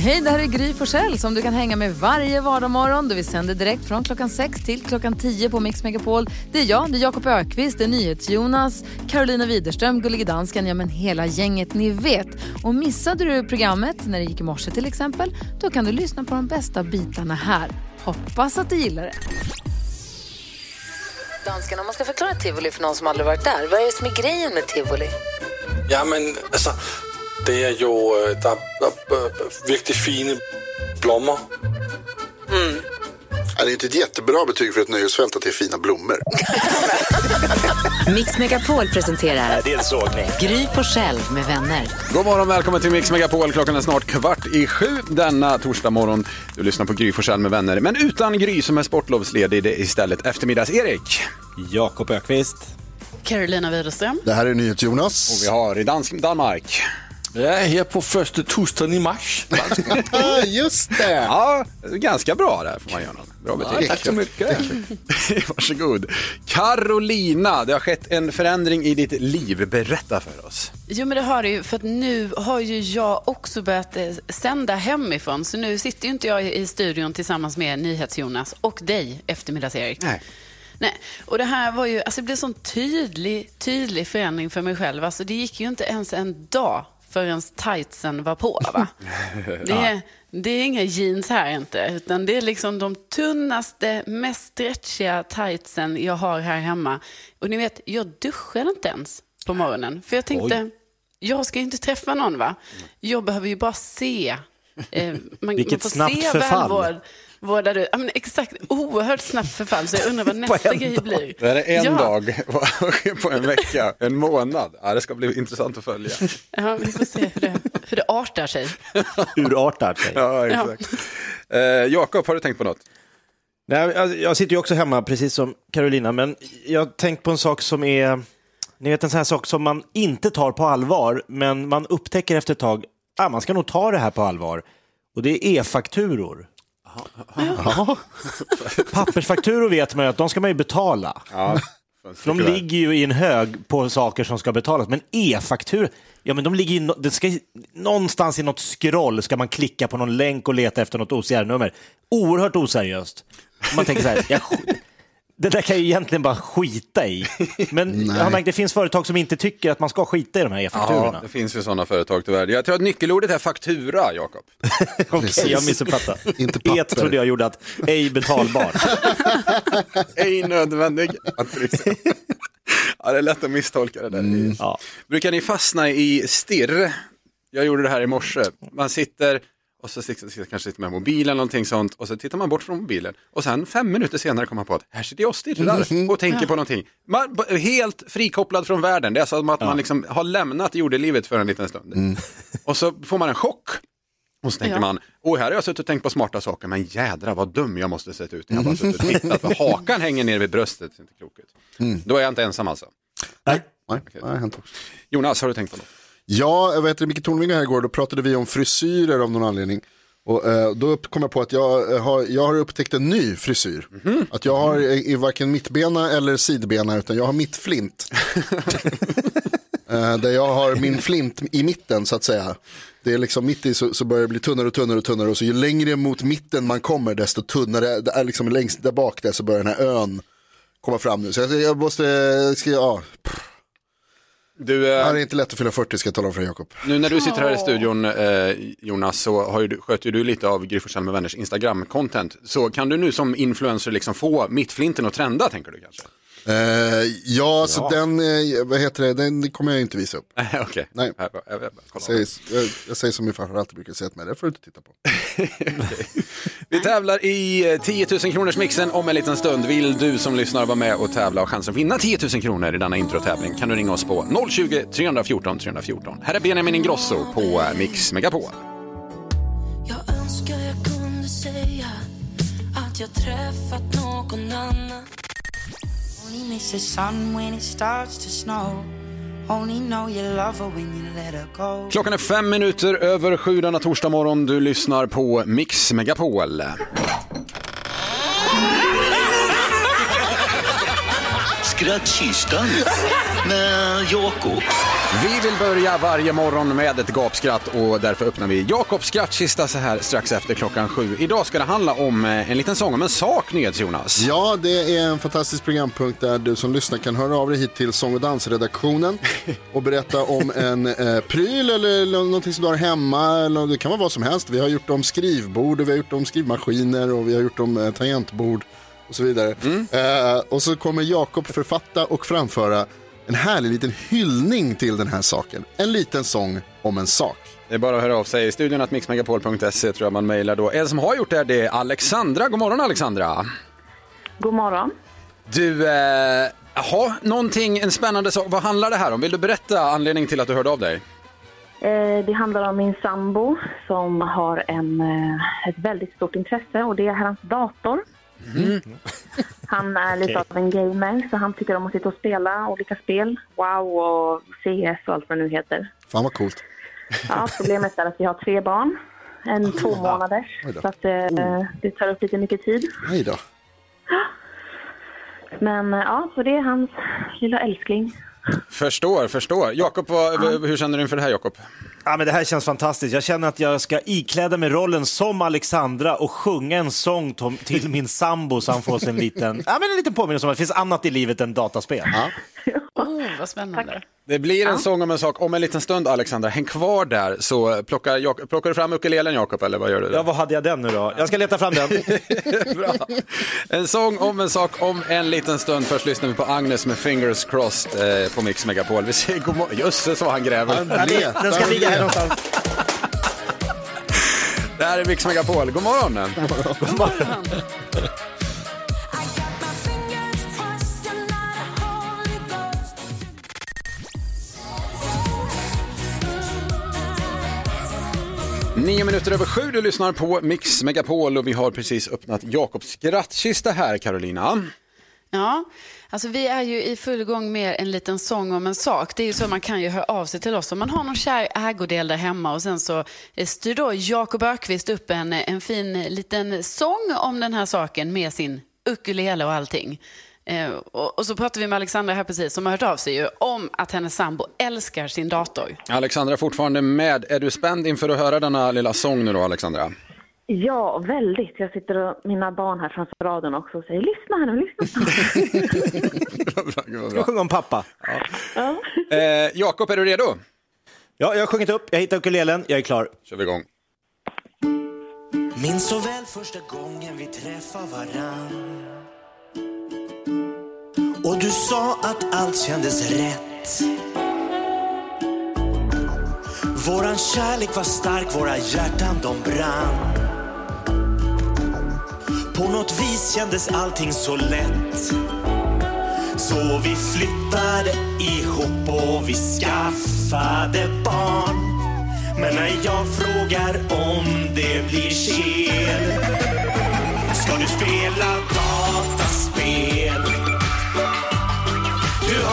Hej, det här är Gry Forssell som du kan hänga med varje vardagsmorgon. Vi sänder direkt från klockan 6 till klockan 10 på Mix Megapol. Det är jag, det är Jakob Ökvist, det är NyhetsJonas, Carolina Widerström, Gullige Dansken, ja men hela gänget ni vet. Och missade du programmet när det gick i morse till exempel, då kan du lyssna på de bästa bitarna här. Hoppas att du gillar det. Dansken, om man ska förklara tivoli för någon som aldrig varit där, vad är det som är grejen med tivoli? Ja, men alltså, det är ju øh, der, der, øh, virkelig fine blommor. Ja, det är inte ett jättebra betyg för ett nöjesfält att det är fina blommor. Mix Megapol presenterar Det är en sågning. Gry Forssell med vänner. God morgon, välkommen till Mix Megapol. Klockan är snart kvart i sju denna torsdag morgon. Du lyssnar på Gry Forssell med vänner, men utan Gry som är sportlovsledig. Det är istället eftermiddags-Erik. Jakob Ökvist. Carolina Widerström. Det här är Och NyhetsJonas. vi har i dansk Danmark. Ja, her på første torsdag i mars. Just det! Ja, ganska bra där får man göra. Bra betyg. tack så mycket. Varsågod. Carolina, det har skett en förändring i ditt liv. Berätta för oss. Jo, men det har det ju. För att nu har ju jag också börjat eh, sända hemifrån. Så nu sitter ju inte jag i studion tillsammans med NyhetsJonas och dig, eftermiddags-Erik. Nej. Nej, och det här var ju, alltså det blev sån tydlig, tydlig förändring för mig själv. Alltså det gick ju inte ens en dag förrän tightsen var på. Va? Det, är, det är inga jeans här inte, utan det är liksom de tunnaste, mest stretchiga tightsen jag har här hemma. Och ni vet, jag duschar inte ens på morgonen. För jag tänkte, jag ska ju inte träffa någon va? Jag behöver ju bara se. Eh, man, Vilket man får snabbt se förfall. välvård. Vårdar du? Ja, men exakt, oerhört snabbt förfall. Så jag undrar vad nästa grej dag. blir. Det här är en ja. dag på en vecka, en månad. Ja, det ska bli intressant att följa. Ja, vi får se hur det, hur det artar sig. Urartar sig. Ja, exakt. Eh, Jakob, har du tänkt på något? Nej, jag, jag sitter ju också hemma, precis som Carolina, men jag har tänkt på en sak som är, ni vet en sån här sak som man inte tar på allvar, men man upptäcker efter ett tag, ah, man ska nog ta det här på allvar. Och det är e-fakturor. Pappersfakturor vet man ju att de ska man ju betala. Ja, För de ligger ju i en hög på saker som ska betalas. Men e-fakturor, ja men de ligger ju, det ska, någonstans i något scroll ska man klicka på någon länk och leta efter något OCR-nummer. Oerhört oseriöst. Man tänker så här, jag, det där kan jag ju egentligen bara skita i. Men jag har märkt, det finns företag som inte tycker att man ska skita i de här Ja, e-fakturorna. det finns ju sådana företag tyvärr. Jag tror att nyckelordet är faktura, Jakob. Okej, Precis. jag missuppfattade. Inte papper. E trodde jag gjorde att ej betalbar. Ej nödvändig. ja, det är lätt att misstolka det där. Ja. Brukar ni fastna i stirr? Jag gjorde det här i morse. Man sitter och så sitter, sitter, kanske sitter med mobilen eller någonting sånt och så tittar man bort från mobilen och sen fem minuter senare kommer man på att här sitter jag och stirrar och tänker på någonting. Man, helt frikopplad från världen. Det är som att man liksom har lämnat jordelivet för en liten stund. Och så får man en chock. Och så tänker Ja. man, oj här har jag suttit och tänkt på smarta saker, men jädra vad dum jag måste sett ut. Jag har bara suttit och tittat, för hakan hänger ner vid bröstet. Det inte klok ut. Då är jag inte ensam alltså. Nej, nej, det har hänt också. Jonas, har du tänkt på något? Ja, jag vet Micke Tornving här igår, då pratade vi om frisyrer av någon anledning. Och eh, då kom jag på att jag eh, har, jag har upptäckt en ny frisyr. Att jag har i, i varken mittbena eller sidbena, utan jag har mittflint. eh, där jag har min flint i mitten så att säga. Det är liksom mitt i så, så börjar det bli tunnare och tunnare och tunnare. Och så ju längre mot mitten man kommer desto tunnare, det är liksom längst där bak där så börjar den här ön komma fram nu. Så jag, jag måste, ska, ja, Du, det eh, här är inte lätt att fylla 40 ska jag tala om för Jakob. nu när du sitter här i studion, eh, Jonas, så har ju, du- sköter ju du lite av Gry med vänners Instagram-content. Så kan du nu som influencer liksom få mittflinten att trenda, tänker du kanske? Eh, ja, så den, eh, vad heter det, den kommer jag inte visa upp. Nej, Okej. Nej. Jag- jag- jag- jag- kolla. Säg, jag, säger som min farfar alltid brukar säga till mig, det får du inte titta på. Vi tävlar i eh, 10 000 kronors mixen om en liten stund. Vill du som lyssnar vara med och tävla och chansen att vinna 10 000 kronor i denna introtävling kan du ringa oss på 020 314 314. Här är Benjamin Ingrosso på eh, Mix Megapol. Jag önskar jag kunde säga att jag träffat någon annan Only miss the sun when it starts to snow. Only know you love her when you let her go. Klockan är fem minuter över sju denna torsdag morgon. Du lyssnar på Mix Megapol. Skrattkistan med Jakob. Vi vill börja varje morgon med ett gapskratt och därför öppnar vi Jakobs skrattkista så här strax efter klockan sju. Idag ska det handla om eh, en liten sång om en sak, NyhetsJonas. Ja, det är en fantastisk programpunkt där du som lyssnar kan höra av dig hit till sång och dansredaktionen och berätta om en eh, pryl eller någonting som du har hemma. Eller det kan vara vad som helst. Vi har gjort om skrivbord och vi har gjort om skrivmaskiner och vi har gjort om eh, tangentbord och så vidare. Eh, och så kommer Jakob författa och framföra en härlig liten hyllning till den här saken. En liten sång om en sak. Det är bara att höra av sig. Studion att mixmegapol.se tror jag man mejlar då. En som har gjort det här, det är Alexandra. God morgon Alexandra. God morgon. Du, eh, jaha, någonting, en spännande sak. Vad handlar det här om? Vill du berätta anledningen till att du hörde av dig? Eh, Det handlar om min sambo som har en, eh, ett väldigt stort intresse och det är hans dator. Han är lite Okej. av en gamer så han tycker om att sitta och spela olika spel. WoW och CS och allt vad det nu heter. Fan vad coolt. Ja, problemet är att vi har tre barn. En två månaders. Oj. Så att eh, det tar upp lite mycket tid. Hej då. Men ja, så det är hans lilla älskling. Förstår, förstår. Jakob, hur känner du inför det här Jakob? Ja, men det här känns fantastiskt. Jag känner att jag ska ikläda mig rollen som Alexandra och sjunga en sång till min sambo så han får sig en liten, ja, men en liten påminnelse om att det finns annat i livet än dataspel. Oh, vad spännande. Det blir en sång om en sak om en liten stund Alexandra. Häng kvar där så plockar, Jak- plockar du fram ukulelen Jakob eller vad gör du? Ja, vad hade jag den nu då? Jag ska leta fram den. Bra. En sång om en sak om en liten stund. Först lyssnar vi på Agnes med Fingers Crossed eh, på Mix Megapol. Vi säger god morgon. Jösses vad han gräver. Han letar, Den ska ligga här någonstans. Det här är Mix Megapol. God morgon. God morgon. Nio minuter över sju, du lyssnar på Mix Megapol och vi har precis öppnat Jakobs skrattkista här, Carolina. Ja, alltså vi är ju i full gång med en liten sång om en sak. Det är ju så man kan ju höra av sig till oss om man har någon kär ägodel där hemma och sen så eh, styr då Jakob Ökvist upp en, eh, en fin liten sång om den här saken med sin ukulele och allting. Eh, och, och så pratar vi med Alexandra här precis som har hört av sig ju om att hennes sambo älskar sin dator. Alexandra är fortfarande med. Är du spänd inför att höra denna lilla sång nu då, Alexandra? Ja, väldigt. Jag sitter och mina barn här framför radion också och säger lyssna här nu, lyssna. Jag sjunger om pappa. Eh, Jakob, är du redo? Ja, jag har sjungit upp, jag hittar ukulelen, jag är klar. kör vi igång. Minns så väl första gången vi träffade varann och du sa att allt kändes rätt. Våran kärlek var stark, våra hjärtan de brann. På något vis kändes allting så lätt. Så vi flyttade ihop och vi skaffade barn. Men när jag frågar om det blir kel Ska du spela dataspel?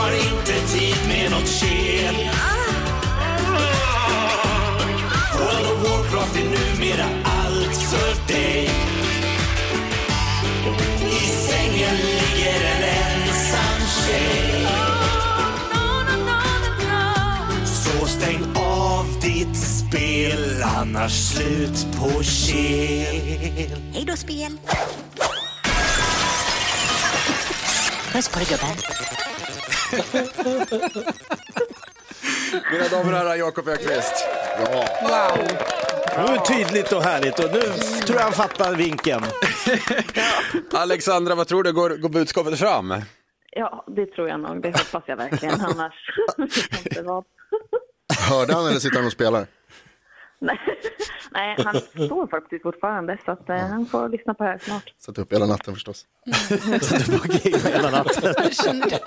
Har inte tid med nåt kel World of Warcraft är numera allt för dig I sängen ligger en ensam tjej Så stäng av ditt spel annars slut på kel Hej då spel! Puss på dig gubben. Mina damer och herrar, Jakob Ökvist. Wow. Det var tydligt och härligt och nu tror jag han fattar vinken. Alexandra, vad tror du? Går, går budskapet fram? Ja, det tror jag nog. Det hoppas jag verkligen. Annars. Hörde han eller sitter han och spelar? Nej, han står faktiskt fortfarande så att, eh, han får lyssna på det här snart. Satt upp hela natten förstås. hela natten. känner, du,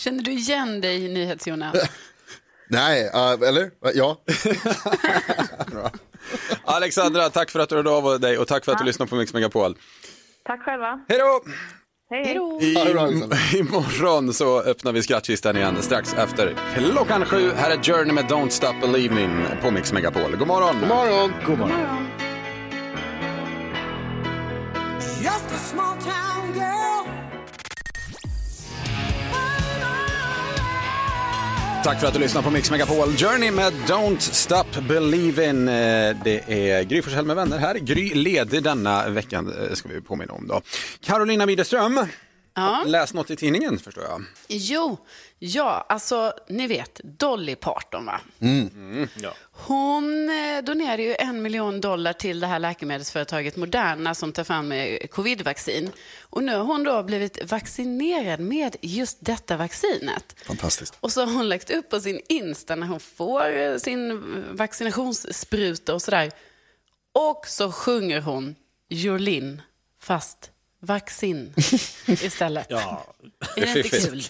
känner du igen dig i NyhetsJonas? Nej, uh, eller? Uh, ja. Alexandra, tack för att du hörde av dig och tack för att du Ja. lyssnade på Mix Megapol. Tack själva. Hej då! Hej, då. I, imorgon så öppnar vi skrattkistan igen strax efter klockan sju. Här är Journey med Don't Stop Believing på Mix Megapol. God morgon! God morgon! God morgon. Just a small town girl. Tack för att du lyssnar på Mix Megapol. Journey med Don't Stop Believing. Eh, det är Gry Forssell med vänner här. Gry ledig denna veckan, eh, ska vi påminna om då. Carolina Widerström, Ja. läs något i tidningen förstår jag. Jo, ja, alltså ni vet Dolly Parton va? Mm. Ja. Hon eh, donerade ju en miljon dollar till det här läkemedelsföretaget Moderna som tar fram eh, covidvaccin. Och nu har hon då blivit vaccinerad med just detta vaccinet. Fantastiskt. Och så har hon lagt upp på sin Insta när hon får eh, sin vaccinationsspruta och sådär. Och så sjunger hon Jolin fast vaccin istället. Ja, Är det inte kul?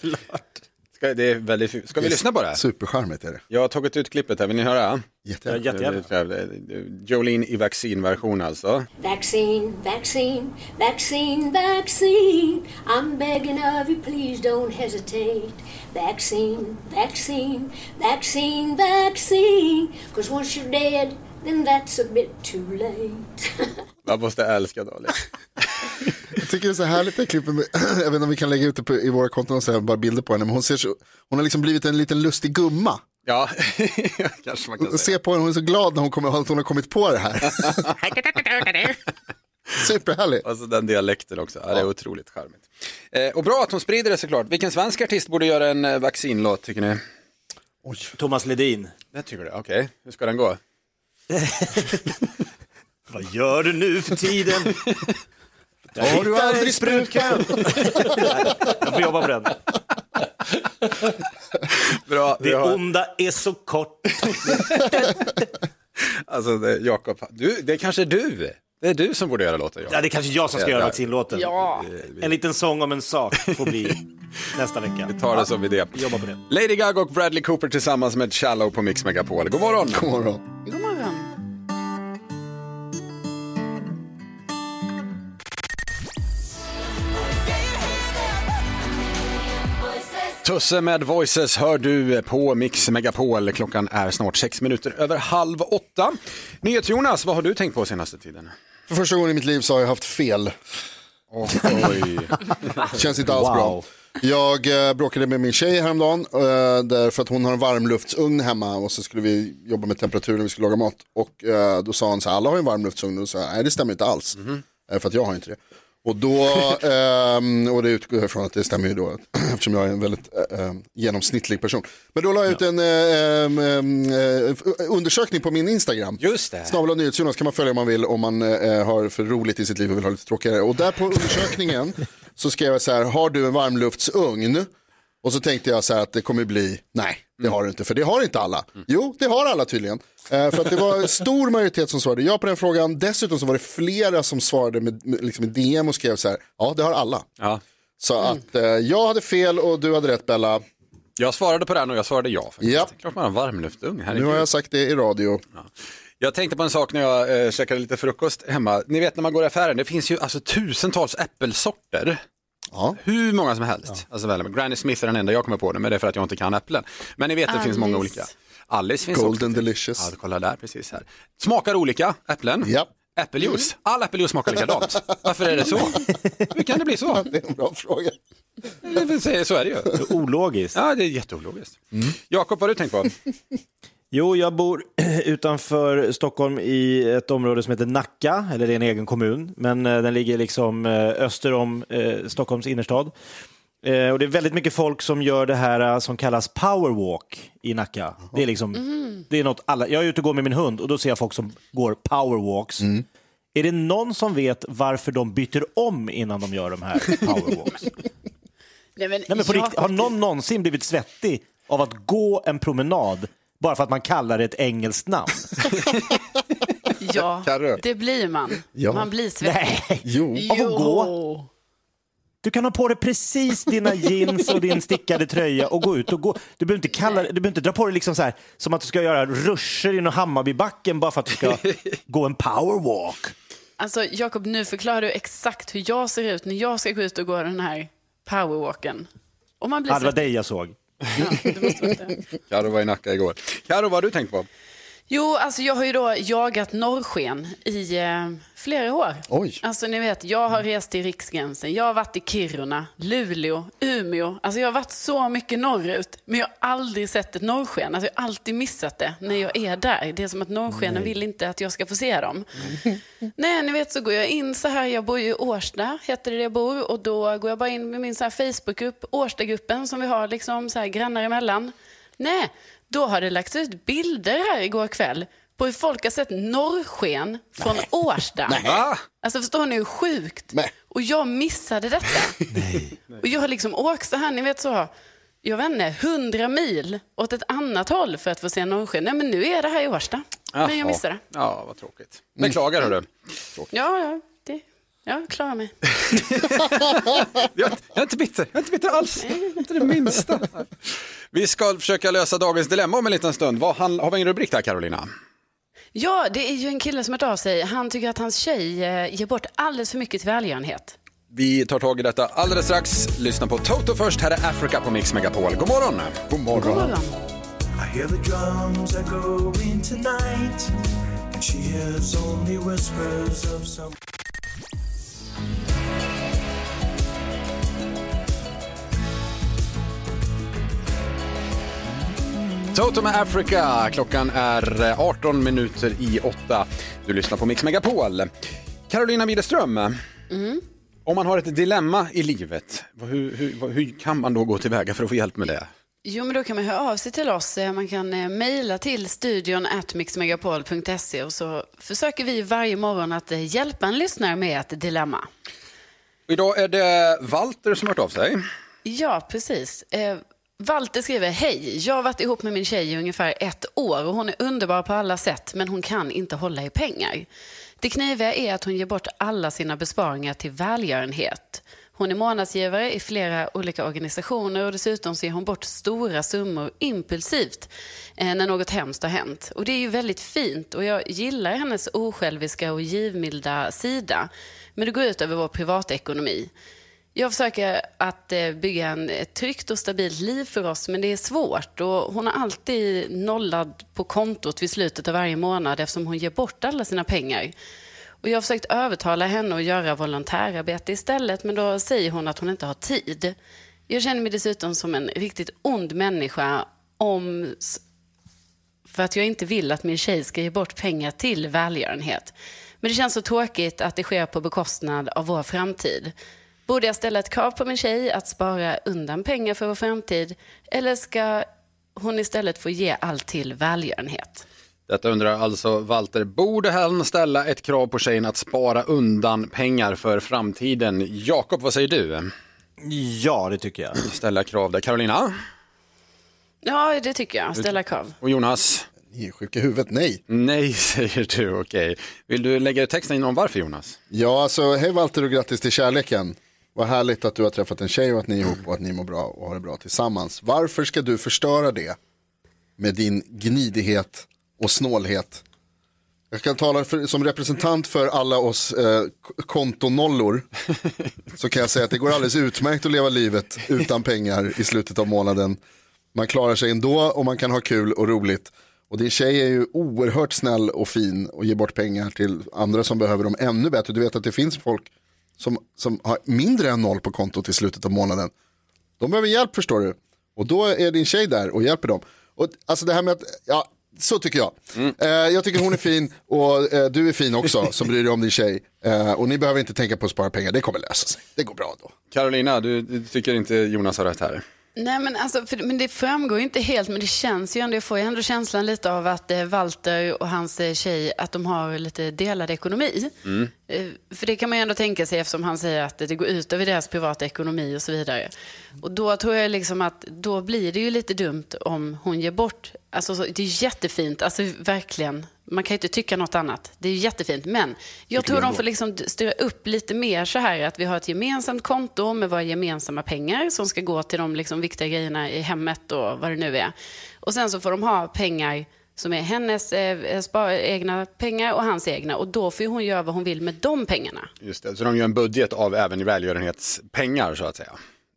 Ska, det är väldigt, fi- ska vi lyssna på det? Supercharmigt är det. Jag har tagit ut klippet här, vill ni höra? Jättegärna. Ja, jättegärna. Jolene i vaccinversion alltså. Vaccine, vaccine, vaccine, vaccine. I'm begging of you, please don't hesitate. Vaccine, vaccine, vaccine, vaccine. Cause once you're dead, then that's a bit too late. Man måste älska Dolly. Jag tycker det är så härligt det klippet. Med, jag vet inte om vi kan lägga ut det på, i våra konton och så här, bara bilder på henne. Men hon, ser så, hon har liksom blivit en liten lustig gumma. Ja, kanske man kan Se säga. på henne, hon är så glad när hon, kommer, att hon har kommit på det här. Superhärlig. Alltså den dialekten också, ja, det är otroligt charmigt. Eh, och bra att hon sprider det såklart. Vilken svensk artist borde göra en eh, vaccinlåt tycker ni? Thomas Ledin. Det tycker du, okej. Hur ska den gå? Vad gör du nu för tiden? Jag Har du aldrig en sprutkön? Jag får jobba på den. Bra, Det har, onda är så kort. alltså det- Jakob, du, det är kanske du. Det är du som borde göra låten. Jakob. Ja, det är kanske jag som ska Ja, göra vaccinlåten. Ja. En liten sång om en sak får bli nästa vecka. Vi tar det som idé. Jobba på det. Lady Gaga och Bradley Cooper tillsammans med Shallow på Mix Megapol. God morgon! God morgon. God morgon. Tusse med Voices hör du på Mix Megapol. Klockan är snart sex minuter över halv åtta. NyhetsJonas, vad har du tänkt på senaste tiden? För första gången i mitt liv så har jag haft fel. Oj. Känns inte alls Wow. bra. Jag eh, bråkade med min tjej häromdagen eh, därför att hon har en varmluftsugn hemma och så skulle vi jobba med temperaturen vi skulle laga mat. Och eh, då sa hon så här, alla har ju en varmluftsugn. Och då sa jag, nej det stämmer inte alls. Eh, för att jag har inte det. Och, då, ehm, och det utgår jag ifrån att det stämmer ju då eftersom jag är en väldigt eh, eh, genomsnittlig person. Men då la jag ut en eh, ehm, ehm, eh, undersökning på min Instagram. Just det. Snabel Nyhetsjonas kan man följa om man vill om man eh, har för roligt i sitt liv och vill ha lite tråkigare. Och där på undersökningen så skrev jag så här, har du en varmluftsugn? Och så tänkte jag så här att det kommer bli, nej det har du inte, för det har inte alla. Jo, det har alla tydligen. Eh, för att det var stor majoritet som svarade ja på den frågan. Dessutom så var det flera som svarade med, med, liksom DM och skrev så här, ja det har alla. Ja. Så att eh, jag hade fel och du hade rätt Bella. Jag svarade på den och jag svarade ja. Faktiskt. Ja. Klart man har en varmluftugn. Nu har jag sagt det i radio. Jag tänkte på en sak när jag eh, käkade lite frukost hemma. Ni vet när man går i affären, det finns ju alltså tusentals äppelsorter. Ja. Hur många som helst. Alltså, väl, Granny Smith är den enda jag kommer på nu, men det är för att jag inte kan äpplen. Men ni vet, det finns många Alice. olika. Alice finns Golden också. delicious. Ja, kolla där, precis här. Smakar olika, äpplen. Ja. Äppeljuice. All äppeljuice smakar likadant. Varför är det så? Hur kan det bli så? Det är en bra fråga. Så är det ju. Ologiskt. Ja, det är jätteologiskt. Jakob, vad har du tänkt på? Jo, jag bor utanför Stockholm i ett område som heter Nacka, eller det är en egen kommun, men eh, den ligger liksom eh, öster om eh, Stockholms innerstad. Och det är väldigt mycket folk som gör det här som kallas powerwalk i Nacka. Det är liksom, det är något alla, jag är ute och går med min hund och då ser jag folk som går powerwalks. Är det någon som vet varför de byter om innan de gör de här powerwalks? Nej, men, Nej, men på ja, riktigt, har någon någonsin blivit svettig av att gå en promenad bara för att man kallar det ett engelskt namn? Ja, Carro. det blir man. Ja. Man blir svettig. Nej, Jo. av att gå. Du kan ha på dig precis dina jeans och din stickade tröja och gå ut och gå. Du behöver inte, kalla, du behöver inte dra på dig liksom så här, som att du ska göra ruscher i någon Hammarbybacken bara för att du ska gå en powerwalk. Alltså Jakob, nu förklarar du exakt hur jag ser ut när jag ska gå ut och gå den här powerwalken. Om man blir Ja, det var dig jag såg. Karo var i Nacka igår. Karo, vad har du tänkt på? Jo, alltså jag har ju då jagat norrsken i eh, flera år. Oj. Alltså ni vet, jag har rest till Riksgränsen, jag har varit i Kiruna, Luleå, Umeå. Alltså jag har varit så mycket norrut, men jag har aldrig sett ett norrsken. Alltså jag har alltid missat det när jag är där. Det är som att norrskenen vill inte att jag ska få se dem. Nej, ni vet så går jag in så här, jag bor ju i Årsta, heter det där jag bor, och då går jag bara in med min så här Facebookgrupp, Årstagruppen som vi har liksom så här grannar emellan. Nej, då har det lagts ut bilder här igår kväll på hur folk har sett norrsken från Årsta. Va? Alltså förstår ni hur sjukt? Och jag missade detta. Och jag har liksom åkt så här, ni vet så, jag vet inte, hundra mil åt ett annat håll för att få se norrsken. Nej men nu är det här i Årsta. Men jag missade det. Ja, vad tråkigt. Beklagar hördu. Ja, ja, det, jag klarar mig. Jag, jag är inte bitter, jag är inte bitter alls. Inte det minsta. Vi ska försöka lösa dagens dilemma om en liten stund. Vad han, har vi en rubrik där Carolina? Ja, det är ju en kille som har hört av sig. Han tycker att hans tjej eh, ger bort alldeles för mycket till välgörenhet. Vi tar tag i detta alldeles strax. Lyssna på Toto först. Här är Africa på Mix Megapol. God morgon! God God morgon. I hear the drums are going tonight. And she hears only whispers of some. Toto med Africa. Klockan är eh, 18 minuter i 8. Du lyssnar på Mix Megapol. Carolina Widerström. Om man har ett dilemma i livet, hur, hur, hur kan man då gå tillväga för att få hjälp med det? Jo, men då kan man höra av sig till oss. Eh, Man kan eh, mejla till studion at mixmegapol.se och så försöker vi varje morgon att eh, hjälpa en lyssnare med ett dilemma. Idag är det Walter som har hört av sig. Ja, precis. Eh, Walter skriver, hej, jag har varit ihop med min tjej i ungefär ett år och hon är underbar på alla sätt men hon kan inte hålla i pengar. Det kniviga är att hon ger bort alla sina besparingar till välgörenhet. Hon är månadsgivare i flera olika organisationer och dessutom så ger hon bort stora summor impulsivt eh, när något hemskt har hänt. Och det är ju väldigt fint och jag gillar hennes osjälviska och givmilda sida. Men det går ut över vår privatekonomi. Jag försöker att eh, bygga en, ett tryggt och stabilt liv för oss, men det är svårt. Och hon har alltid nollad på kontot vid slutet av varje månad eftersom hon ger bort alla sina pengar. Och jag har försökt övertala henne att göra volontärarbete istället, men då säger hon att hon inte har tid. Jag känner mig dessutom som en riktigt ond människa om för att jag inte vill att min tjej ska ge bort pengar till välgörenhet. Men det känns så tråkigt att det sker på bekostnad av vår framtid. Borde jag ställa ett krav på min tjej att spara undan pengar för vår framtid eller ska hon istället få ge allt till välgörenhet? Detta undrar alltså Walter. Borde han ställa ett krav på tjejen att spara undan pengar för framtiden? Jakob, vad säger du? Ja, det tycker jag. Ställa krav där. Carolina? Ja, det tycker jag. Ställa krav. Och Jonas? Ni är sjuka i huvudet, nej. Nej, säger du, okej. Vill du lägga texten in om varför Jonas? Ja, alltså hej Walter och grattis till kärleken. Vad härligt att du har träffat en tjej och att ni är ihop och att ni mår bra och har det bra tillsammans. Varför ska du förstöra det med din gnidighet och snålhet? Jag kan tala för, som representant för alla oss eh, kontonollor. så kan jag säga att det går alldeles utmärkt att leva livet utan pengar i slutet av månaden. Man klarar sig ändå och man kan ha kul och roligt. Och din tjej är ju oerhört snäll och fin och ger bort pengar till andra som behöver dem ännu bättre. Du vet att det finns folk som, som har mindre än noll på kontot i slutet av månaden. De behöver hjälp förstår du. Och då är din tjej där och hjälper dem. Och alltså det här med att, ja, så tycker jag. Eh, jag tycker hon är fin och eh, du är fin också som bryr dig om din tjej. Eh, och ni behöver inte tänka på att spara pengar, det kommer lösa sig. Det går bra då. Carolina, du, du tycker inte Jonas har rätt här? Nej, men, alltså, för, men det framgår ju inte helt, men det känns ju ändå, jag får ju ändå känslan lite av att eh, Walter och hans eh, tjej, att de har lite delad ekonomi. Mm. Eh, För det kan man ju ändå tänka sig eftersom han säger att det går ut över deras privata ekonomi och så vidare. Och då tror jag liksom att då blir det ju lite dumt om hon ger bort, alltså så- det är jättefint, alltså verkligen. Man kan ju inte tycka något annat. Det är jättefint. Men jag tror de får liksom styra upp lite mer så här att vi har ett gemensamt konto med våra gemensamma pengar som ska gå till de liksom viktiga grejerna i hemmet och vad det nu är. Och sen så får de ha pengar som är hennes eh, spar, egna pengar och hans egna. Och då får hon göra vad hon vill med de pengarna. Just det, så de gör en budget av även välgörenhetspengar så att säga.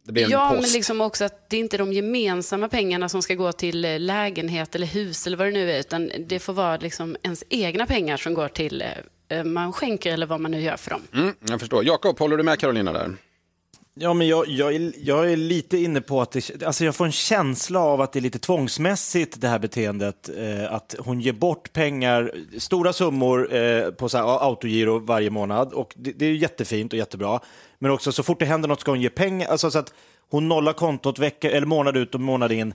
Det blir Ja, post. men liksom också att det inte är de gemensamma pengarna som ska gå till eh, lägenhet eller hus eller vad det nu är, utan det får vara liksom ens egna pengar som går till eh, man skänker eller vad man nu gör för dem. Mm, jag förstår. Jakob, håller du med Carolina där? Ja, men jag, jag, är, jag är lite inne på att det, alltså jag får en känsla av att det är lite tvångsmässigt det här beteendet. Eh, att hon ger bort pengar, stora summor eh, på så här, autogiro varje månad. Och det, det är jättefint och jättebra. Men också så fort det händer något ska hon ge pengar. Alltså så att hon nollar kontot vecka, eller månad ut och månad in.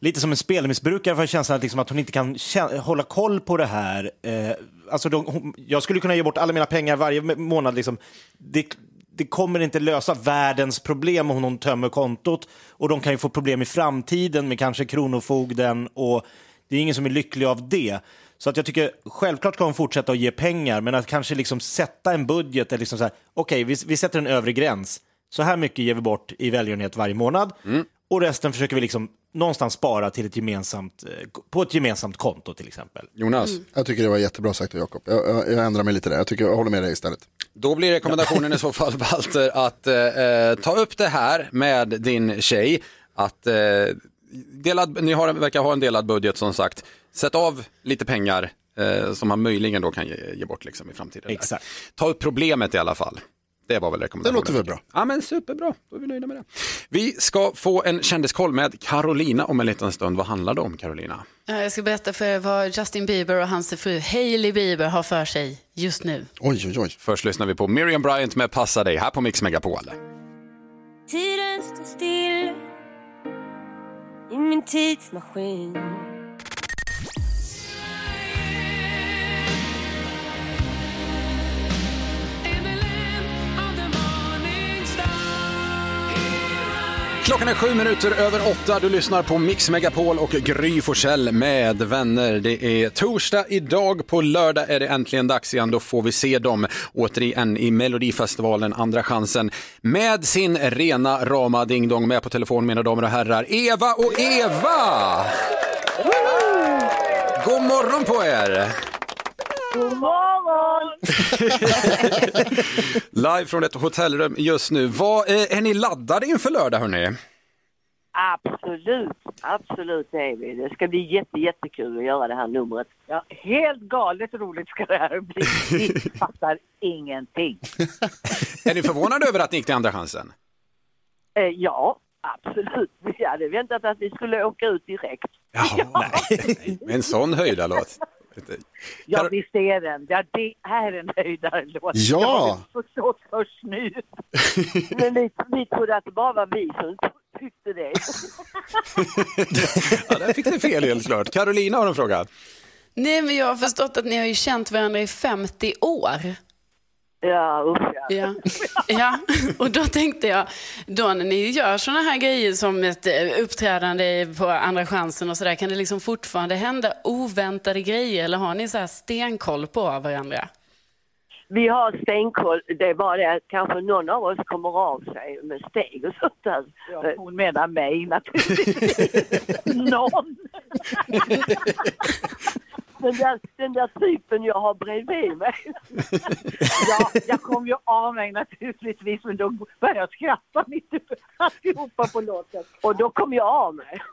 Lite som en spelmissbrukare får jag känslan att, liksom att hon inte kan hålla koll på det här. Eh, alltså de, hon, jag skulle kunna ge bort alla mina pengar varje månad. Liksom. Det, det kommer inte lösa världens problem om hon tömmer kontot. Och de kan ju få problem i framtiden med kanske Kronofogden. Och det är ingen som är lycklig av det. Så att jag tycker självklart ska hon fortsätta att ge pengar, men att kanske liksom sätta en budget. Där liksom så här, Okej, vi, vi sätter en övre gräns. Så här mycket ger vi bort i välgörenhet varje månad. Mm. Och resten försöker vi liksom någonstans spara till ett gemensamt, eh, på ett gemensamt konto till exempel. Jonas? Jag tycker det var jättebra sagt av Jakob. Jag, jag, jag ändrar mig lite där. Jag, tycker, jag håller med dig istället. Då blir rekommendationen i så fall, Walter, att eh, ta upp det här med din tjej. Att, eh, delad, ni har, verkar ha en delad budget som sagt. Sätt av lite pengar eh, som man möjligen då kan ge, ge bort liksom, i framtiden. där. Exakt. Ta upp problemet i alla fall. Det var väl rekommendationen. Det låter väl bra. Ja men superbra, då är vi nöjda med det. Vi ska få en kändiskoll med Carolina om en liten stund. Vad handlar det om Carolina? Ja, Jag ska berätta för er vad Justin Bieber och hans fru Hailey Bieber har för sig just nu. Oj, oj, oj. Först lyssnar vi på Miriam Bryant med Passa dig här på Mix Megapol. Tiden står still i min tidsmaskin Klockan är sju minuter över åtta. Du lyssnar på Mix Megapol och Gry Forssell med vänner. Det är torsdag idag. På lördag är det äntligen dags igen. Då får vi se dem återigen i Melodifestivalen, Andra chansen. Med sin rena rama ding-dong med på telefon, mina damer och herrar. Eva och Eva! God morgon på er! God morgon! Live från ett hotellrum just nu. Vad, är ni laddade inför lördag hörni? Absolut, absolut det är vi. Det ska bli jätte, jättekul att göra det här numret. Ja, helt galet roligt ska det här bli. Vi fattar ingenting. Är ni förvånade över att ni gick till Andra chansen? Eh, ja, absolut. Vi hade väntat att vi skulle åka ut direkt. Jaha, nej. Med en sån höjdarlåt. Ja, visst är den. Ja, det är en höjdare låt. Ja. Det har förstått först nu. Men vi, vi trodde att det bara var vi som tyckte det. Ja, där fick ni fel helt klart. Carolina har en fråga. Nej, men jag har förstått att ni har ju känt varandra i 50 år. Ja, usch ja. Ja. ja, och då tänkte jag, då när ni gör sådana här grejer som ett eh, uppträdande på Andra chansen och sådär, kan det liksom fortfarande hända oväntade grejer eller har ni så här stenkoll på varandra? Vi har stenkoll, det är bara det att kanske någon av oss kommer av sig med steg och sånt där. Ja, hon menar mig naturligtvis. någon. den, där, den där typen jag har bredvid mig. ja, jag kom ju av mig naturligtvis men då började jag skratta mitt i alltihopa på låten. Och då kom jag av mig.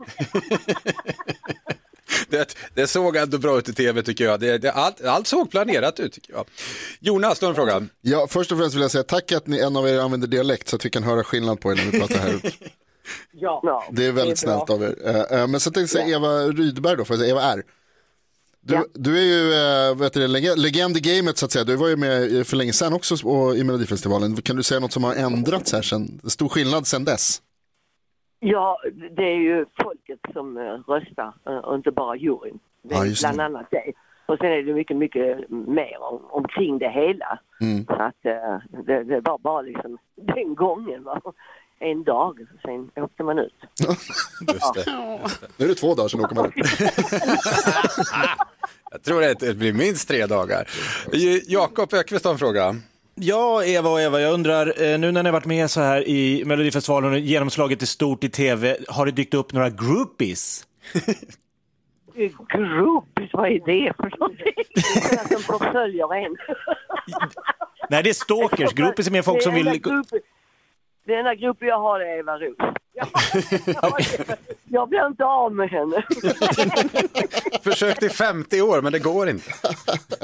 Det, det såg ändå bra ut i tv tycker jag. Det, det, allt, allt såg planerat ut tycker jag. Jonas, du har en fråga. Ja, först och främst vill jag säga tack att ni, en av er använder dialekt så att vi kan höra skillnad på er när vi pratar här. Ja, Det är väldigt bra. snällt av er. Eh, eh, Men så tänkte jag säga Eva Rydberg då, säga, Eva R. Du, Ja. du är ju äh, vet du, leg- legend i gamet så att säga. Du var ju med för länge sedan också och, i Melodifestivalen. Kan du säga något som har ändrats här sen? Stor skillnad sen dess? Ja, det är ju folket som eh, röstar eh, och inte bara juryn. Det Ja, just det. bland annat det. Och sen är det mycket, mycket mer om, omkring det hela. Mm. Så att eh, det, det var bara liksom den gången var en dag, sen åkte man ut. Just det. Nu är det två dagar sedan åker man ut. Jag tror att det blir minst tre dagar. J- Jakob Ökvist har en fråga. Ja, Eva och Eva, jag undrar, eh, nu när ni har varit med så här i Melodifestivalen och genomslaget är stort i tv, har det dykt upp några groupies? Groupies, vad är det för någonting? Det är som förföljer en. Nej, det är stalkers. Groupies är mer folk som vill... grupp- Den enda gruppen jag har är Eva Russ. Jag blir inte av med henne. Försökt i 50 år, men det går inte.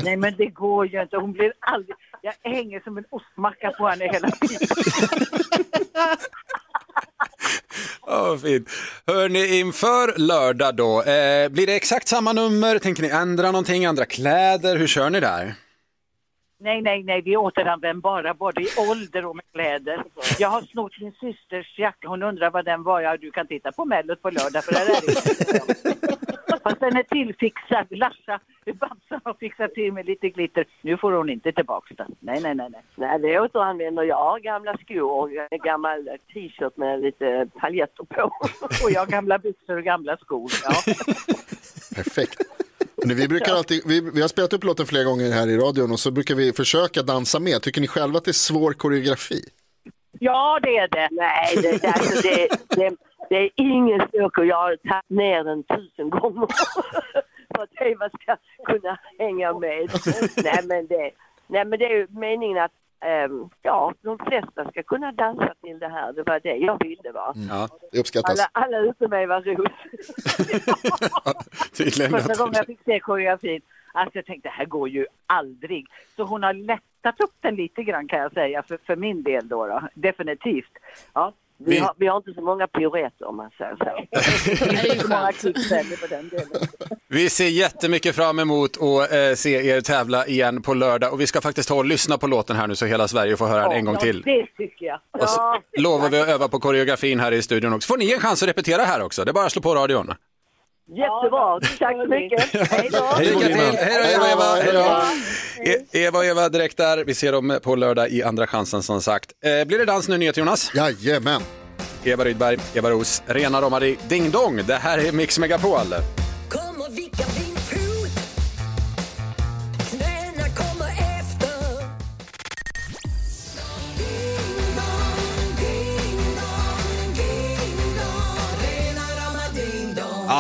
Nej men det går ju inte. Hon blir aldrig... Jag hänger som en ostmacka på henne hela tiden. Ja, fint. Hörni, inför lördag då, eh, blir det exakt samma nummer? Tänker ni ändra någonting, andra kläder? Hur kör ni där? Nej, nej, nej, vi återanvänder bara både i ålder och med kläder. Jag har snott min systers jacka. Hon undrar vad den var. Ja, du kan titta på Mellot på lördag för där är det. Fast den är tillfixad. Larsa, Babsan har fixat till med lite glitter. Nu får hon inte tillbaka den. Nej, nej, nej, nej. Nej, det återanvänder jag. Gamla skor och en gammal t-shirt med lite paljetter på. Och jag gamla byxor och gamla skor. Ja. Perfekt. Vi, brukar alltid, vi, vi har spelat upp låten flera gånger här i radion och så brukar vi försöka dansa med. Tycker ni själva att det är svår koreografi? ja, det är det. Nej, det, alltså, det, det, det är ingen och jag har tagit ner den tusen gånger för att Eva ska kunna hänga med. nej, men det, nej, men det är ju meningen att ehm, ja, de flesta ska kunna dansa till det här. Det var det jag ville va. Ja, det uppskattas. Alla, alla utom Eva Roos. Tydligen. Första gången jag fick se koreografin, alltså jag tänkte det här går ju aldrig. Så hon har lättat upp den lite grann kan jag säga, för, för min del då, då. definitivt. Ja. Vi, Vi- har, vi har inte så många piruetter om man säger så. Vi ser jättemycket fram emot att eh, se er tävla igen på lördag och vi ska faktiskt ta och lyssna på låten här nu så hela Sverige får höra den en gång till. Ja, det tycker jag. Och så Ja. lovar vi att öva på koreografin här i studion också. Får ni en chans att repetera här också? Det är bara att slå på radion. Jättebra, tack så mycket. Hej då. Lycka till! Hej då Eva, Eva! Hej då. E- Eva och Eva direkt där. Vi ser dem på lördag i Andra chansen som sagt. Eh, blir det dans nu, nyhet Jonas? Jajamän! Eva Rydberg, Eva Ros, rena rama di- ding dong. Det här är Mix Megapol. Kom och vicka din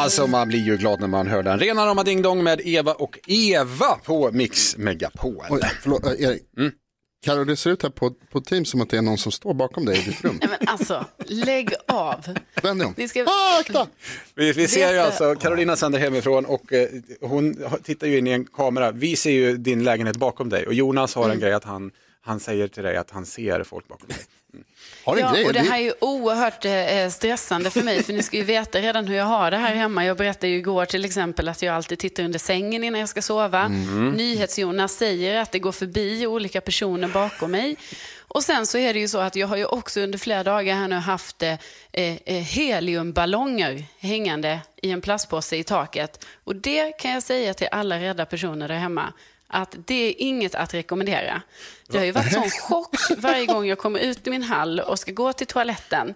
Alltså man blir ju glad när man hör den. Rena rama ding dong med Eva och Eva på Mix Megapol. Oj, förlåt, äh, Erik. Carro, det ser ut här på, på Teams som att det är någon som står bakom dig i ditt rum. Nej, men alltså, lägg av. Vänd dig om. Vi ska... Ah, akta! Vi, vi ser ju alltså, Carolina sänder hemifrån och eh, hon tittar ju in i en kamera. Vi ser ju din lägenhet bakom dig och Jonas har en grej att han, han säger till dig att han ser folk bakom dig. Har Ja, och det här är ju oerhört eh, stressande för mig, för ni ska ju veta redan hur jag har det här hemma. Jag berättade ju igår till exempel att jag alltid tittar under sängen innan jag ska sova. Mm. NyhetsJonas säger att det går förbi olika personer bakom mig. Och sen så är det ju så att jag har ju också under flera dagar här nu haft eh, eh, heliumballonger hängande i en plastpåse i taket. Och det kan jag säga till alla rädda personer där hemma att det är inget att rekommendera. Det har ju varit sån chock varje gång jag kommer ut i min hall och ska gå till toaletten.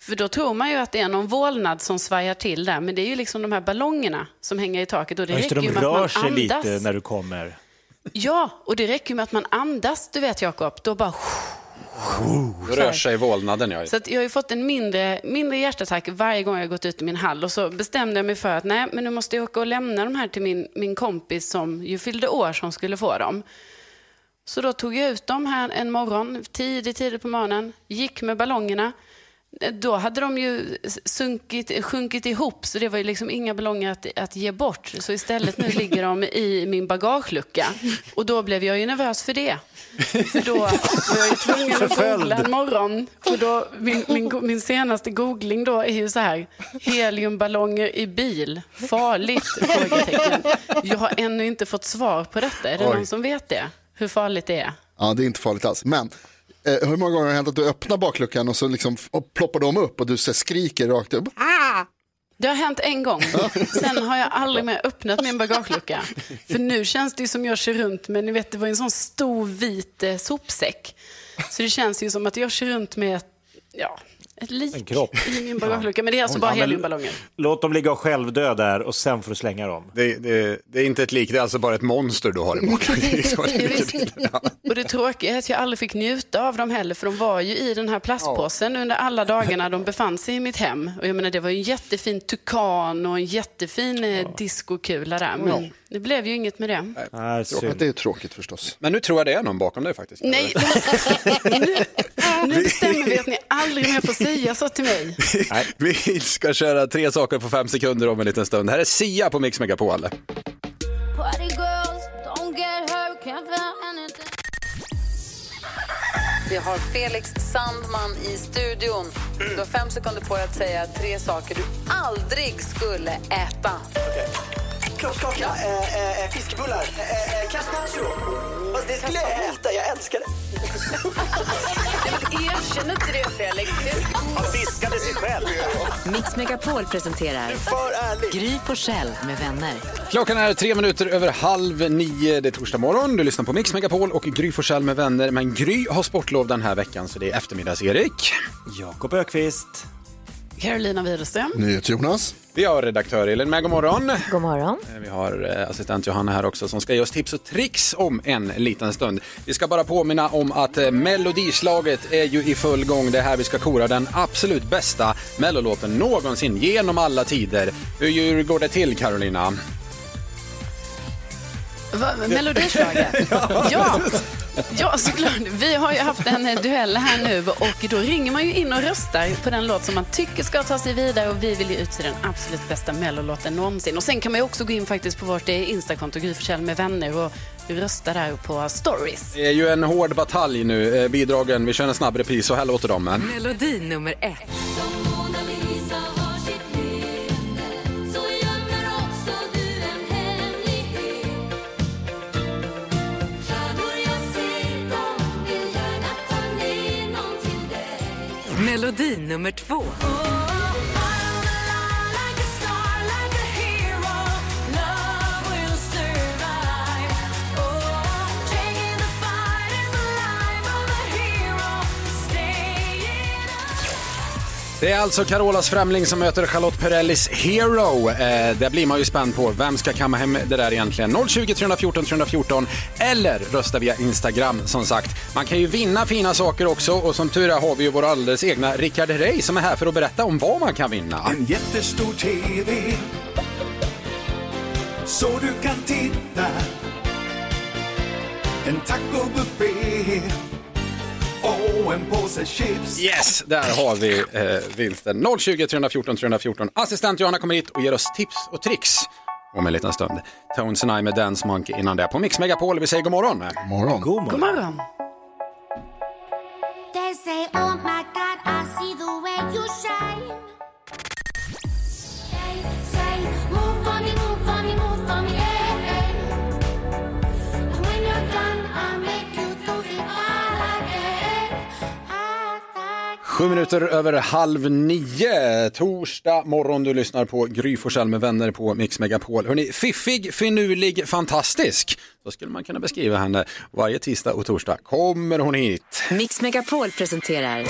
För då tror man ju att det är någon vålnad som svajar till där, men det är ju liksom de här ballongerna som hänger i taket och det just räcker ju med att man sig andas. lite när du kommer. Ja, och det räcker med att man andas, du vet Jakob, då bara... Rör sig vålnaden. Ja. Så jag har fått en mindre, mindre hjärtattack varje gång jag gått ut i min hall. Och så bestämde jag mig för att nej, men nu måste jag åka och lämna de här till min, min kompis som ju fyllde år som skulle få dem. Så då tog jag ut dem här en morgon, tidigt, tidigt på morgonen, gick med ballongerna. Då hade de ju sunkit, sjunkit ihop, så det var ju liksom inga ballonger att, att ge bort. Så istället nu ligger de i min bagagelucka. Och då blev jag ju nervös för det. För då var jag ju tvungen att googla en morgon. För då, min, min, min senaste googling då är ju så här, heliumballonger i bil, farligt? Frågetecken. Jag har ännu inte fått svar på detta. Är det Oj. någon som vet det? Hur farligt det är? Ja, det är inte farligt alls. Men eh, hur många gånger har det hänt att du öppnar bakluckan och så liksom och ploppar de upp och du så skriker rakt upp? Det har hänt en gång. Sen har jag aldrig mer öppnat min bagagelucka. För nu känns det ju som jag kör runt med, ni vet det var en sån stor vit eh, sopsäck. Så det känns ju som att jag kör runt med, ja, Ett lik En kropp. i min bagagelucka. Men det är alltså bara Ja, heliumballonger. Låt dem ligga och självdö där och sen får du slänga dem. Det, det, det är inte ett lik, det är alltså bara ett monster du har i till. Och det tråkiga är att jag aldrig fick njuta av dem heller, för de var ju i den här plastpåsen under alla dagarna de befann sig i mitt hem. Och jag menar, det var en jättefin tukan och en jättefin eh, diskokula där, men Ja. det blev ju inget med det. Tråkigt, det är tråkigt förstås. Men nu tror jag det är någon bakom dig faktiskt. Nej, nu, nu bestämmer vi att ni aldrig mer får säga så till mig. Vi ska köra tre saker på fem sekunder om en liten stund. Här är Sia på Mix Megapol. Vi har Felix Sandman i studion. Du har fem sekunder på dig att säga tre saker du aldrig skulle äta. Kroppskaka, äh, äh, fiskebullar, äh, castaggio. Fast det skulle jag äta, jag älskar det. Erkänn inte det, Felix. Han viskade sig själv. Mix Megapol presenterar Gry Forssell med vänner. Klockan är tre minuter över halv nio. Det är torsdag morgon. Du lyssnar på Mix Megapol och Gry Forssell med vänner. Men Gry har sportlov den här veckan så det är eftermiddags-Erik. Jakob Ökvist. Carolina Widerström. NyhetsJonas. Vi har redaktör Elin med, god morgon. God morgon. Eh, Vi har eh, assistent Johanna här också som ska ge oss tips och tricks om en liten stund. Vi ska bara påminna om att eh, Melodislaget är ju i full gång. Det är här vi ska kora den absolut bästa mellolåten någonsin genom alla tider. Hur går det till Carolina? Va, Melodislaget? ja. ja, såklart. Vi har ju haft en eh, duell här nu och då ringer man ju in och röstar på den låt som man tycker ska ta sig vidare och vi vill ju utse den absolut bästa mellolåten någonsin. Och sen kan man ju också gå in faktiskt på vårt eh, Instakonto, Gry med vänner och rösta där på stories. Det är ju en hård batalj nu. Eh, Bidragen, vi kör en snabb repris. Så här låter de. Melodi nummer ett. Melodi nummer två. Det är alltså Carolas Främling som möter Charlotte Perrellis Hero. Eh, där blir man ju spänd på vem ska kamma hem det där egentligen. 020 314 314 eller rösta via Instagram som sagt. Man kan ju vinna fina saker också och som tur är har vi ju vår alldeles egna Rickard Herrey som är här för att berätta om vad man kan vinna. En jättestor TV så du kan titta. En tacobuffé och en påse chips. Yes, där har vi eh, vinsten. 020 314 314. Assistent Johanna kommer hit och ger oss tips och tricks om en liten stund. Tones and I med Dance Monkey innan det. På Mix Megapol, vi säger god morgon. morgon. God God morgon. They say, oh my God, I see the way you shine. Sju minuter över halv nio, torsdag morgon. Du lyssnar på Gry Forssell med vänner på Mix Megapol. Hörrni, fiffig, finurlig, fantastisk. Så skulle man kunna beskriva henne. Varje tisdag och torsdag kommer hon hit. Mix Megapol presenterar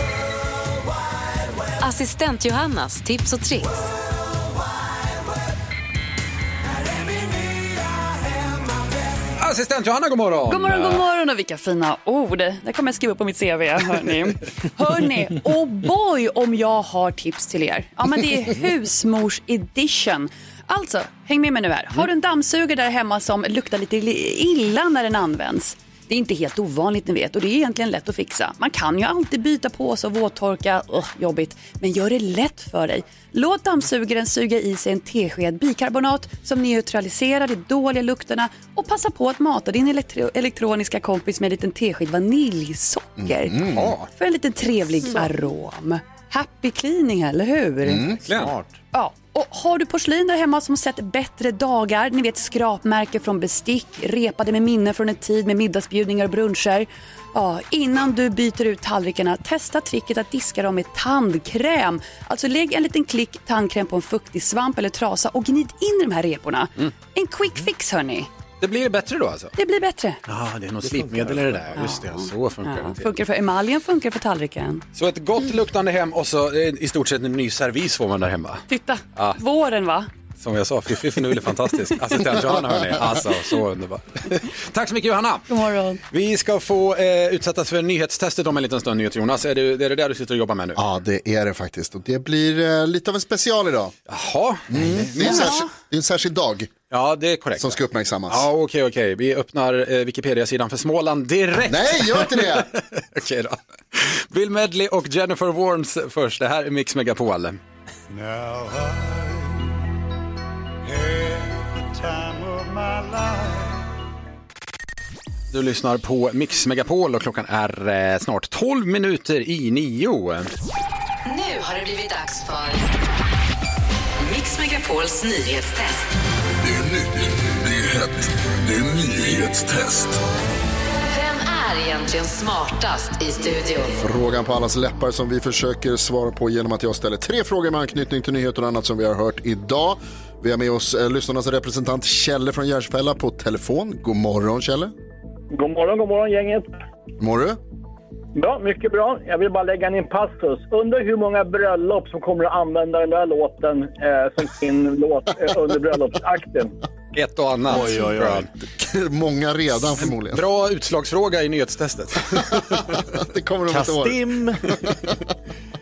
Assistent Johannas tips och tricks. Assistent Johanna, god morgon! God morgon, god morgon och vilka fina ord. Det kommer jag skriva på mitt CV. Hörni. Hörni, och boy om jag har tips till er. Ja, men det är husmors edition. Alltså, häng med mig nu här. Har du en dammsugare där hemma som luktar lite illa när den används? Det är inte helt ovanligt ni vet och det är egentligen lätt att fixa. Man kan ju alltid byta påse och våttorka, Ugh, jobbigt. Men gör det lätt för dig. Låt dammsugaren suga i sig en tesked bikarbonat som neutraliserar de dåliga lukterna och passa på att mata din elektro- elektroniska kompis med en liten tesked vaniljsocker. Mm. För en liten trevlig arom. Happy cleaning, eller hur? Mm, Smart. Ja, och har du porslin där hemma som sett bättre dagar, ni vet skrapmärke från bestick, repade med minnen från en tid med middagsbjudningar och bruncher. Ja, innan du byter ut tallrikarna, testa tricket att diska dem med tandkräm. Alltså lägg en liten klick tandkräm på en fuktig svamp eller trasa och gnid in de här reporna. En quick fix hörni. Det blir bättre då alltså? Det blir bättre. Ja, det är något slipmedel i det där. Just det, så funkar Ja, det. funkar för emaljen, funkar för tallriken. Så ett gott luktande hem och så eh, i stort sett en ny servis får man där hemma. Titta, Ja. våren va? Som jag sa, Fiffi är fantastisk. Assistent Johanna hörni, alltså så underbar. Tack så mycket Johanna. God morgon. Vi ska få eh, utsättas för nyhetstestet om en liten stund, Jonas. Är det, är det där du sitter och jobbar med nu? Ja, det är det faktiskt. Och det blir eh, lite av en special idag. Jaha. Mm. Det, är en särskild, det är en särskild dag Ja, det är korrekt. som ska uppmärksammas. Ja, okej, okej. Vi öppnar eh, Wikipedia-sidan för Småland direkt. Nej, gör inte det! okej då. Bill Medley och Jennifer Warnes först. Det här är Mix Megapol. Now I had the time of my life. Du lyssnar på Mix Megapol och klockan är eh, snart 12 minuter i nio. Nu har det blivit dags för Mix Megapols nyhetstest. Det är nytt, det är hett, det är nyhetstest. Vem är egentligen smartast i studion? Frågan på allas läppar som vi försöker svara på genom att jag ställer tre frågor med anknytning till nyheter och annat som vi har hört idag. Vi har med oss eh, lyssnarnas representant Kjelle från Järfälla på telefon. God morgon Kjelle. God morgon, god morgon gänget. Mår du? Bra, mycket bra. Jag vill bara lägga in en passus. Undrar hur många bröllop som kommer att använda den där låten eh, som sin låt eh, under bröllopsakten. Ett och annat. Oj, oj, oj. Många redan förmodligen. Bra utslagsfråga i nyhetstestet. det kommer de inte ihåg. Kastim!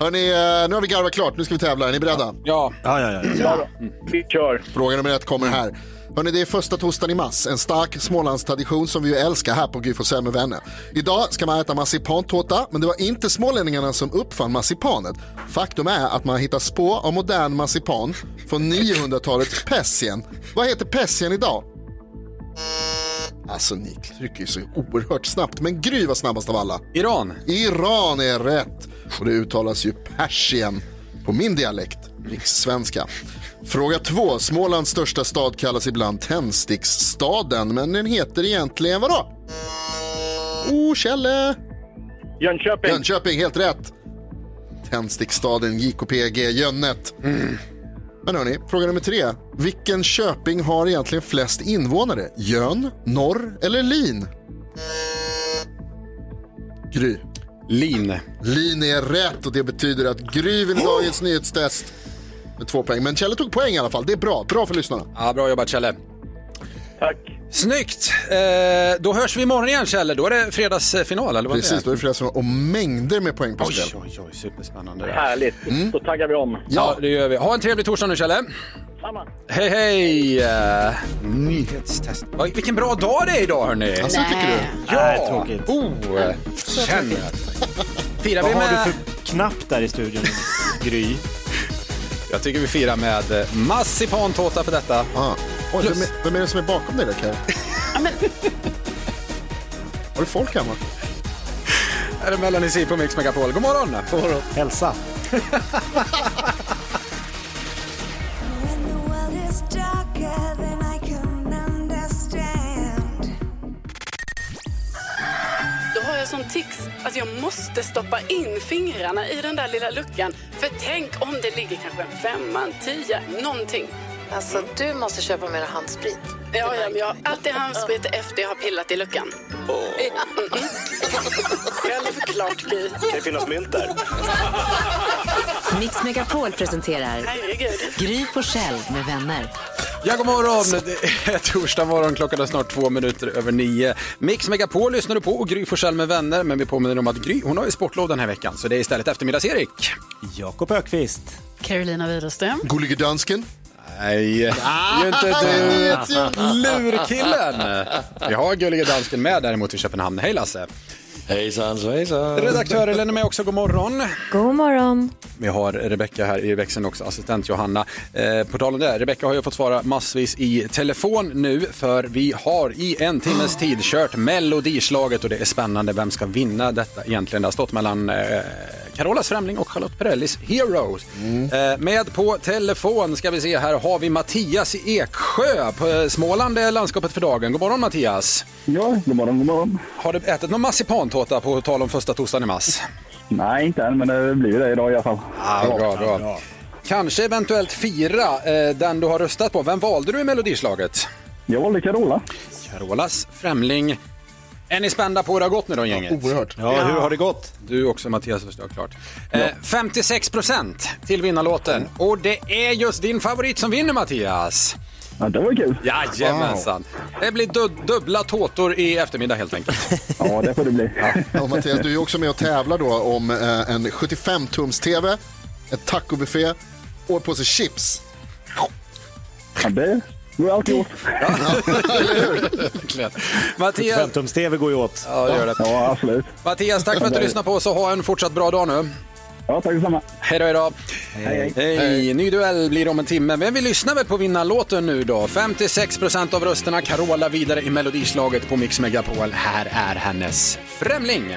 Hörni, eh, nu har vi garvat klart. Nu ska vi tävla. Är ni beredda? Ja. Ja, ja, ja. Ja, vi kör. Fråga nummer ett kommer här. Hörrni, det är första torsdagen i mars, en stark Smålandstradition som vi ju älskar här på Gry med vänner. Idag ska man äta marsipantårta, men det var inte smålänningarna som uppfann marsipanet. Faktum är att man hittar spår av modern marsipan från 900-talets Persien. Vad heter Persien idag? Alltså ni trycker ju så oerhört snabbt, men Gry var snabbast av alla. Iran. Iran är rätt. Och det uttalas ju Persien på min dialekt, rikssvenska. Fråga två. Smålands största stad kallas ibland Tändsticksstaden, men den heter egentligen vadå? Oh, Kjelle! Jönköping. Jönköping, helt rätt. Tändsticksstaden JKPG Jönnet. Men hörni, fråga nummer tre. Vilken köping har egentligen flest invånare? Jön, Norr eller Lin? Gry. Lin. Lin är rätt och det betyder att Gry vinner dagens nyhetstest med två poäng. Men Kjelle tog poäng i alla fall. Det är bra. Bra för lyssnarna. Ja, bra jobbat Kjelle. Tack. Snyggt! Eh, då hörs vi imorgon igen Kjelle. Då är det fredagsfinal eller vad Precis, det då är det som och mängder med poäng på Oj, spel. oj, oj, superspännande. det. Härligt. Då taggar vi om. Ja, det gör vi. Ha en trevlig torsdag nu Kjelle. Samma. Hej, hej! Uh, nyhetstest. Oj, vilken bra dag det är idag hörni. Alltså, tycker du? Ja! Nej, tråkigt. Oh, känner Firar vi Vad har med... du för knapp där i studion, Gry? Jag tycker vi firar med eh, massipantårta för detta. Ah. Oj, vem, är, vem är det som är bakom dig där Karin? Har du folk hemma? Är det Melanie på Mix Megapol? God morgon! God morgon. Hälsa. tics att jag måste stoppa in fingrarna i den där lilla luckan. För tänk om det ligger kanske en femma, en tia, någonting. Alltså, du måste köpa mer handsprit. Ja, ja, men jag har alltid handsprit efter jag har pillat i luckan. Mm, mm. Självklart, Gry. Kan det finnas mynt där? Mix Megapol presenterar Herregud. Gry Forssell med vänner. Ja, god morgon! Det är torsdag morgon, klockan är snart två minuter över nio. Mix Megapol lyssnar du på och Gry Forssell med vänner. Men vi påminner om att Gry, hon har ju sportlov den här veckan. Så det är istället eftermiddags-Erik. Jakob Ökvist. Carolina Widerström. Gullige dansken. Nej, det är ju inte du. Lurkillen. Vi har Gullige Dansken med däremot i Köpenhamn. Hej Lasse! Hejsan svejsan. Redaktör Ellen är med också, god morgon. God morgon. Vi har Rebecka här i växeln också, assistent Johanna. Eh, på tal om det, Rebecka har ju fått svara massvis i telefon nu för vi har i en timmes tid kört Melodislaget och det är spännande. Vem ska vinna detta egentligen? Det har stått mellan eh, Carolas Främling och Charlotte Perrellis Heroes. Eh, med på telefon ska vi se här har vi Mattias i Eksjö. På Småland är landskapet för dagen. God morgon Mattias! Ja, god morgon, god morgon. Har du ätit någon marsipantårta på tal om första torsdagen i mars? Nej, inte än, men det blir det idag i alla fall. Ja, bra, bra. Kanske eventuellt fira eh, den du har röstat på. Vem valde du i Melodislaget? Jag valde Carola. Carolas Främling. Är ni spända på hur det har gått nu då gänget? Oerhört. Ja, hur har det gått? Du också Mattias förstår klart. Eh, 56% till vinnarlåten. Och det är just din favorit som vinner Mattias. Ja, det var kul. Jajamensan. Det blir du- dubbla tåtor i eftermiddag helt enkelt. Ja, det får det bli. Ja, och Mattias, du är också med och tävlar då om eh, en 75-tums-TV, ett tacobuffé och en påse chips. Ja, det går alltid åt. Verkligen. Mattias, 75-tums-TV går ju åt. Ja, det gör det. Ja, absolut. Mattias, tack för att du lyssnade på oss och ha en fortsatt bra dag nu. Ja, tack detsamma. Hej då, hej då. Hej, hej. Ny duell blir om en timme, men vi lyssnar väl på vinnarlåten nu då. 56% av rösterna, Carola vidare i melodislaget på Mix Megapol. Här är hennes Främling.